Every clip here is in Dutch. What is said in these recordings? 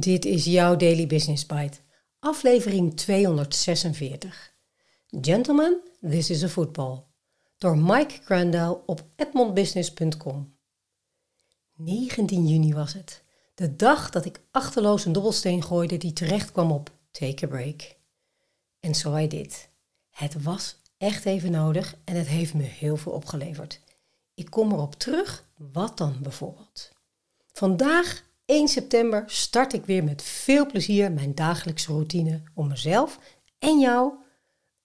Dit is jouw Daily Business Bite, aflevering 246. Gentlemen, this is a football. Door Mike Crandall op edmondbusiness.com. 19 juni was het. De dag dat ik achterloos een dobbelsteen gooide die terecht kwam op Take a Break. En zo I did. Het was echt even nodig en het heeft me heel veel opgeleverd. Ik kom erop terug, wat dan bijvoorbeeld? Vandaag 1 september start ik weer met veel plezier mijn dagelijkse routine om mezelf en jou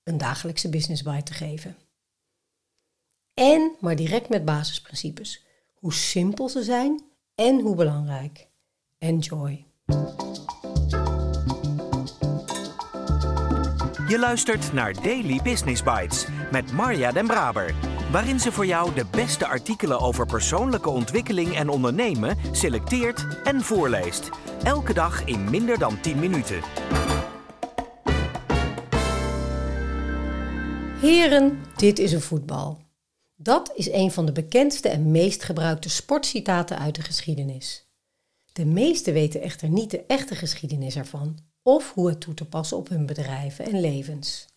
een dagelijkse business bite te geven. En maar direct met basisprincipes. Hoe simpel ze zijn en hoe belangrijk. Enjoy. Je luistert naar Daily Business Bites met Marja Den Braber waarin ze voor jou de beste artikelen over persoonlijke ontwikkeling en ondernemen selecteert en voorleest. Elke dag in minder dan 10 minuten. Heren, dit is een voetbal. Dat is een van de bekendste en meest gebruikte sportcitaten uit de geschiedenis. De meesten weten echter niet de echte geschiedenis ervan of hoe het toe te passen op hun bedrijven en levens.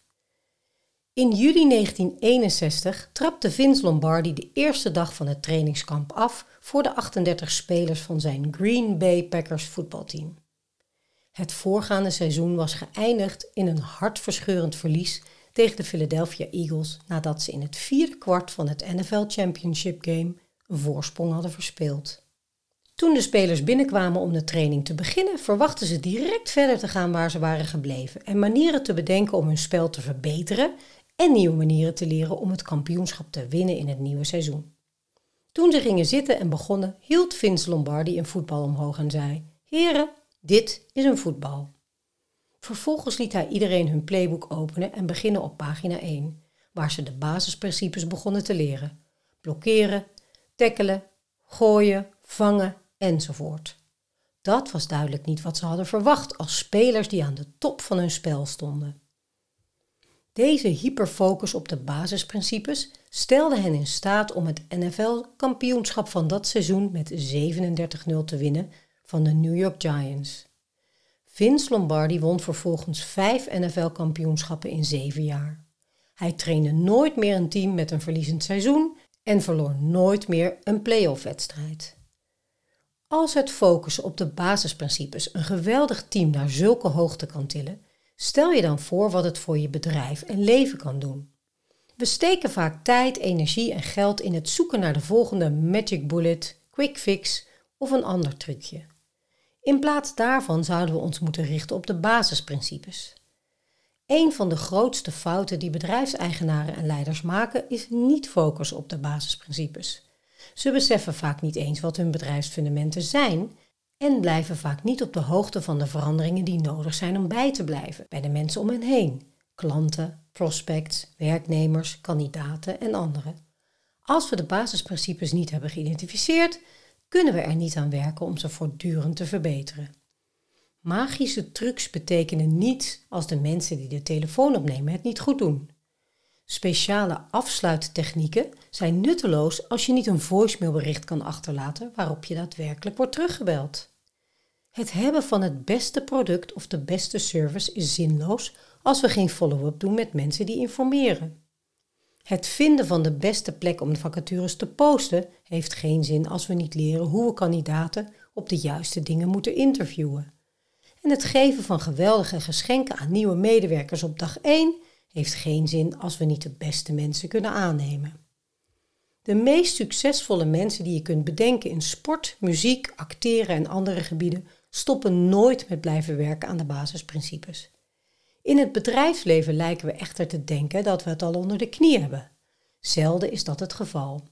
In juli 1961 trapte Vince Lombardi de eerste dag van het trainingskamp af voor de 38 spelers van zijn Green Bay Packers voetbalteam. Het voorgaande seizoen was geëindigd in een hartverscheurend verlies tegen de Philadelphia Eagles nadat ze in het vierde kwart van het NFL Championship Game een voorsprong hadden verspeeld. Toen de spelers binnenkwamen om de training te beginnen, verwachten ze direct verder te gaan waar ze waren gebleven en manieren te bedenken om hun spel te verbeteren en nieuwe manieren te leren om het kampioenschap te winnen in het nieuwe seizoen. Toen ze gingen zitten en begonnen, hield Vince Lombardi een voetbal omhoog en zei: Heren, dit is een voetbal. Vervolgens liet hij iedereen hun playbook openen en beginnen op pagina 1, waar ze de basisprincipes begonnen te leren: blokkeren, tackelen, gooien, vangen enzovoort. Dat was duidelijk niet wat ze hadden verwacht als spelers die aan de top van hun spel stonden. Deze hyperfocus op de basisprincipes stelde hen in staat om het NFL-kampioenschap van dat seizoen met 37-0 te winnen van de New York Giants. Vince Lombardi won vervolgens vijf NFL-kampioenschappen in zeven jaar. Hij trainde nooit meer een team met een verliezend seizoen en verloor nooit meer een playoff-wedstrijd. Als het focussen op de basisprincipes een geweldig team naar zulke hoogte kan tillen, Stel je dan voor wat het voor je bedrijf en leven kan doen. We steken vaak tijd, energie en geld in het zoeken naar de volgende magic bullet, quick fix of een ander trucje. In plaats daarvan zouden we ons moeten richten op de basisprincipes. Een van de grootste fouten die bedrijfseigenaren en leiders maken is niet focussen op de basisprincipes. Ze beseffen vaak niet eens wat hun bedrijfsfundamenten zijn en blijven vaak niet op de hoogte van de veranderingen die nodig zijn om bij te blijven bij de mensen om hen heen, klanten, prospects, werknemers, kandidaten en anderen. Als we de basisprincipes niet hebben geïdentificeerd, kunnen we er niet aan werken om ze voortdurend te verbeteren. Magische trucs betekenen niets als de mensen die de telefoon opnemen het niet goed doen. Speciale afsluittechnieken zijn nutteloos als je niet een voicemailbericht kan achterlaten waarop je daadwerkelijk wordt teruggebeld. Het hebben van het beste product of de beste service is zinloos als we geen follow-up doen met mensen die informeren. Het vinden van de beste plek om vacatures te posten heeft geen zin als we niet leren hoe we kandidaten op de juiste dingen moeten interviewen. En het geven van geweldige geschenken aan nieuwe medewerkers op dag 1 heeft geen zin als we niet de beste mensen kunnen aannemen. De meest succesvolle mensen die je kunt bedenken in sport, muziek, acteren en andere gebieden stoppen nooit met blijven werken aan de basisprincipes. In het bedrijfsleven lijken we echter te denken dat we het al onder de knie hebben. Zelden is dat het geval.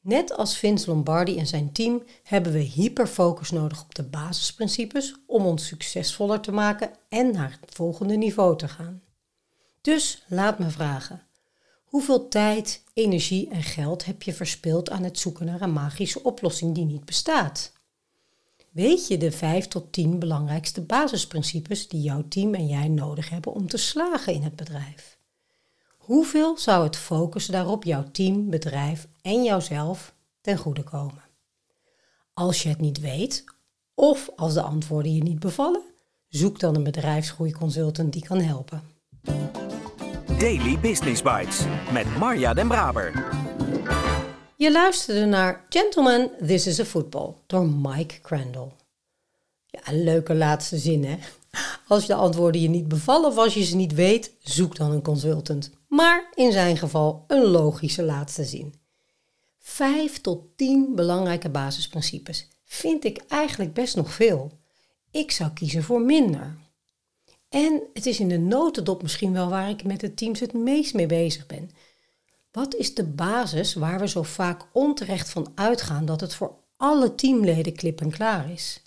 Net als Vince Lombardi en zijn team hebben we hyperfocus nodig op de basisprincipes om ons succesvoller te maken en naar het volgende niveau te gaan. Dus laat me vragen: hoeveel tijd, energie en geld heb je verspild aan het zoeken naar een magische oplossing die niet bestaat? Weet je de 5 tot 10 belangrijkste basisprincipes die jouw team en jij nodig hebben om te slagen in het bedrijf? Hoeveel zou het focussen daarop jouw team, bedrijf en jouzelf ten goede komen? Als je het niet weet Of als de antwoorden je niet bevallen, zoek dan een bedrijfsgroeiconsultant die kan helpen. Daily Business Bites met Marja Den Braber. Je luisterde naar Gentlemen, This is a Football door Mike Crandall. Ja, een leuke laatste zin hè. Als de antwoorden je niet bevallen of als je ze niet weet, zoek dan een consultant. Maar in zijn geval een logische laatste zin. Vijf tot tien belangrijke basisprincipes vind ik eigenlijk best nog veel. Ik zou kiezen voor minder. En het is in de notendop misschien wel waar ik met de teams het meest mee bezig ben. Wat is de basis waar we zo vaak onterecht van uitgaan dat het voor alle teamleden klip en klaar is?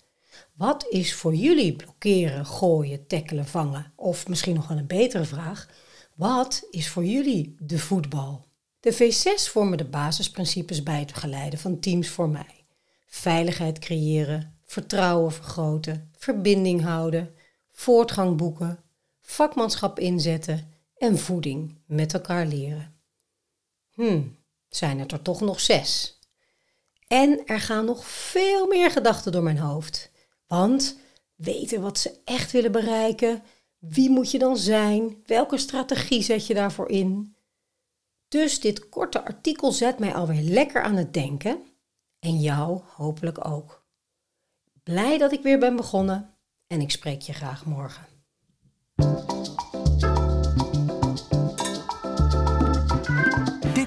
Wat is voor jullie blokkeren, gooien, tackelen, vangen? Of misschien nog wel een betere vraag: wat is voor jullie de voetbal? De V6 vormen de basisprincipes bij het geleiden van teams voor mij. Veiligheid creëren, vertrouwen vergroten, verbinding houden, voortgang boeken, vakmanschap inzetten en voeding met elkaar leren. Hmm, zijn het er toch nog zes? En er gaan nog veel meer gedachten door mijn hoofd. Want weten wat ze echt willen bereiken, wie moet je dan zijn, welke strategie zet je daarvoor in? Dus dit korte artikel zet mij alweer lekker aan het denken en jou hopelijk ook. Blij dat ik weer ben begonnen en ik spreek je graag morgen.